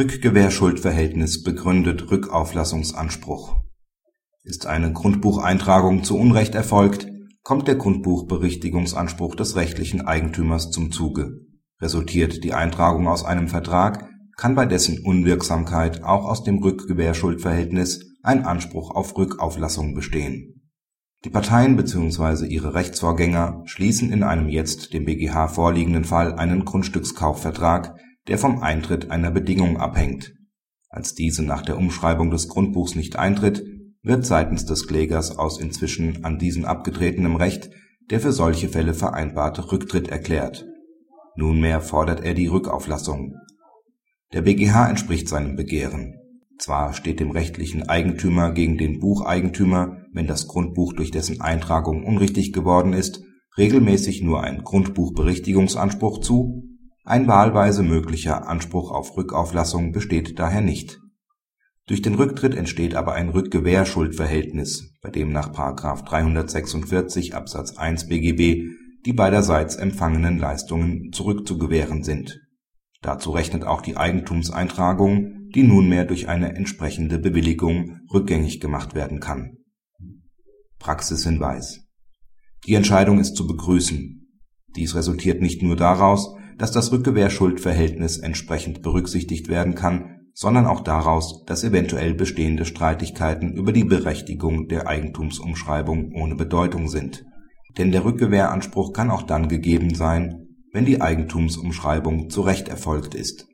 Rückgewährschuldverhältnis begründet Rückauflassungsanspruch Ist eine Grundbucheintragung zu Unrecht erfolgt, kommt der Grundbuchberichtigungsanspruch des rechtlichen Eigentümers zum Zuge. Resultiert die Eintragung aus einem Vertrag, kann bei dessen Unwirksamkeit auch aus dem Rückgewährschuldverhältnis ein Anspruch auf Rückauflassung bestehen. Die Parteien bzw. ihre Rechtsvorgänger schließen in einem jetzt dem BgH vorliegenden Fall einen Grundstückskaufvertrag der vom Eintritt einer Bedingung abhängt. Als diese nach der Umschreibung des Grundbuchs nicht eintritt, wird seitens des Klägers aus inzwischen an diesen abgetretenem Recht der für solche Fälle vereinbarte Rücktritt erklärt. Nunmehr fordert er die Rückauflassung. Der BgH entspricht seinem Begehren. Zwar steht dem rechtlichen Eigentümer gegen den Bucheigentümer, wenn das Grundbuch durch dessen Eintragung unrichtig geworden ist, regelmäßig nur ein Grundbuchberichtigungsanspruch zu ein wahlweise möglicher Anspruch auf Rückauflassung besteht daher nicht. Durch den Rücktritt entsteht aber ein Rückgewährschuldverhältnis, bei dem nach § 346 Absatz 1 BGB die beiderseits empfangenen Leistungen zurückzugewähren sind. Dazu rechnet auch die Eigentumseintragung, die nunmehr durch eine entsprechende Bewilligung rückgängig gemacht werden kann. Praxishinweis Die Entscheidung ist zu begrüßen. Dies resultiert nicht nur daraus dass das Rückgewährschuldverhältnis entsprechend berücksichtigt werden kann, sondern auch daraus, dass eventuell bestehende Streitigkeiten über die Berechtigung der Eigentumsumschreibung ohne Bedeutung sind. Denn der Rückgewähranspruch kann auch dann gegeben sein, wenn die Eigentumsumschreibung zu Recht erfolgt ist